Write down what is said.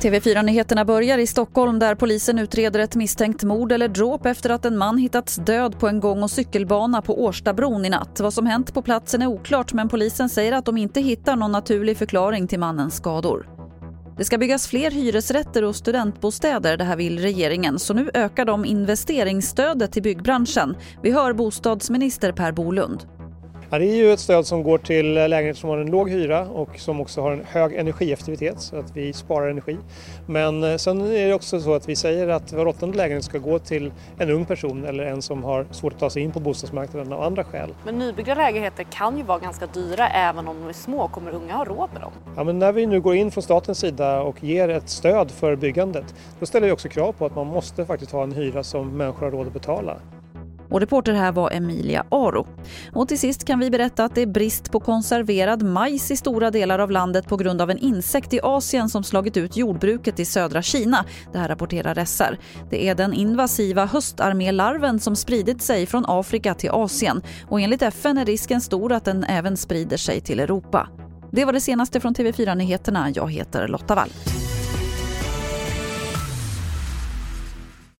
TV4-nyheterna börjar i Stockholm där polisen utreder ett misstänkt mord eller dråp efter att en man hittats död på en gång och cykelbana på Årstabron i natt. Vad som hänt på platsen är oklart men polisen säger att de inte hittar någon naturlig förklaring till mannens skador. Det ska byggas fler hyresrätter och studentbostäder, det här vill regeringen. Så nu ökar de investeringsstödet till byggbranschen. Vi hör bostadsminister Per Bolund. Ja, det är ju ett stöd som går till lägenheter som har en låg hyra och som också har en hög energieffektivitet så att vi sparar energi. Men eh, sen är det också så att vi säger att var åttonde lägenhet ska gå till en ung person eller en som har svårt att ta sig in på bostadsmarknaden av andra skäl. Men nybyggda lägenheter kan ju vara ganska dyra även om de är små. Kommer unga ha råd med dem? Ja, men när vi nu går in från statens sida och ger ett stöd för byggandet då ställer vi också krav på att man måste faktiskt ha en hyra som människor har råd att betala. Och reporter här var Emilia Aro. Och till sist kan vi berätta att det är brist på konserverad majs i stora delar av landet på grund av en insekt i Asien som slagit ut jordbruket i södra Kina. Det här rapporterar SR. Det är den invasiva höstarmélarven som spridit sig från Afrika till Asien och enligt FN är risken stor att den även sprider sig till Europa. Det var det senaste från TV4 Nyheterna. Jag heter Lotta Wall.